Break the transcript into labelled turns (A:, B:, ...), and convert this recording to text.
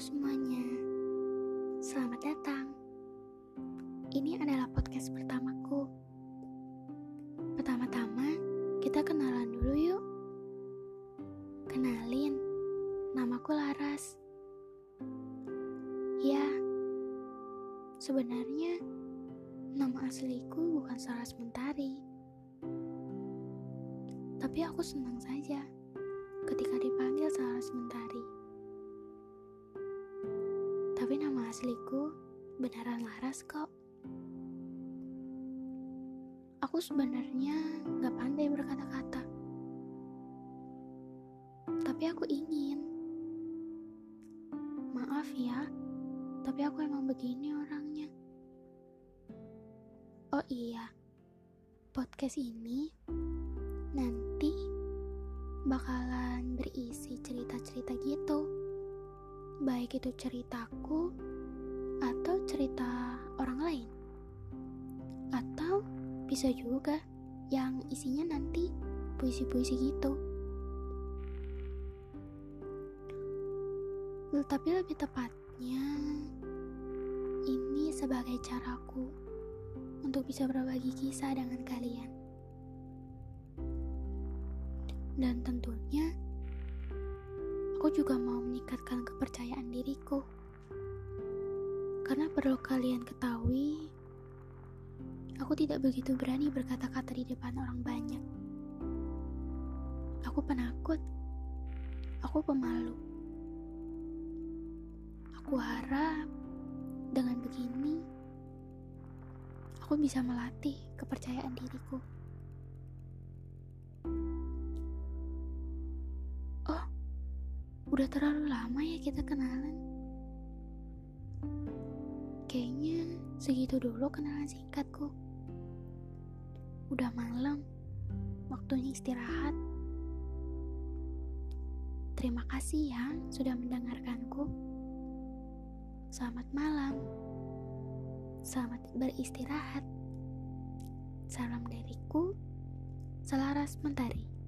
A: semuanya, selamat datang. Ini adalah podcast pertamaku. Pertama-tama, kita kenalan dulu yuk. Kenalin, namaku Laras. Ya, sebenarnya nama asliku bukan Saras Mentari. Tapi aku senang saja Tapi nama asliku beneran Laras kok. Aku sebenarnya gak pandai berkata-kata. Tapi aku ingin. Maaf ya, tapi aku emang begini orangnya. Oh iya, podcast ini nanti bakalan berisi cerita-cerita gitu baik itu ceritaku atau cerita orang lain, atau bisa juga yang isinya nanti puisi-puisi gitu. Tapi lebih tepatnya, ini sebagai caraku untuk bisa berbagi kisah dengan kalian. Dan tentunya, aku juga mau meningkatkan kepercayaan diriku. Karena perlu kalian ketahui, aku tidak begitu berani berkata-kata di depan orang banyak. Aku penakut. Aku pemalu. Aku harap dengan begini aku bisa melatih kepercayaan diriku. Udah terlalu lama ya kita kenalan. Kayaknya segitu dulu kenalan singkatku. Udah malam, waktunya istirahat. Terima kasih ya sudah mendengarkanku. Selamat malam. Selamat beristirahat. Salam dariku, Selaras Mentari.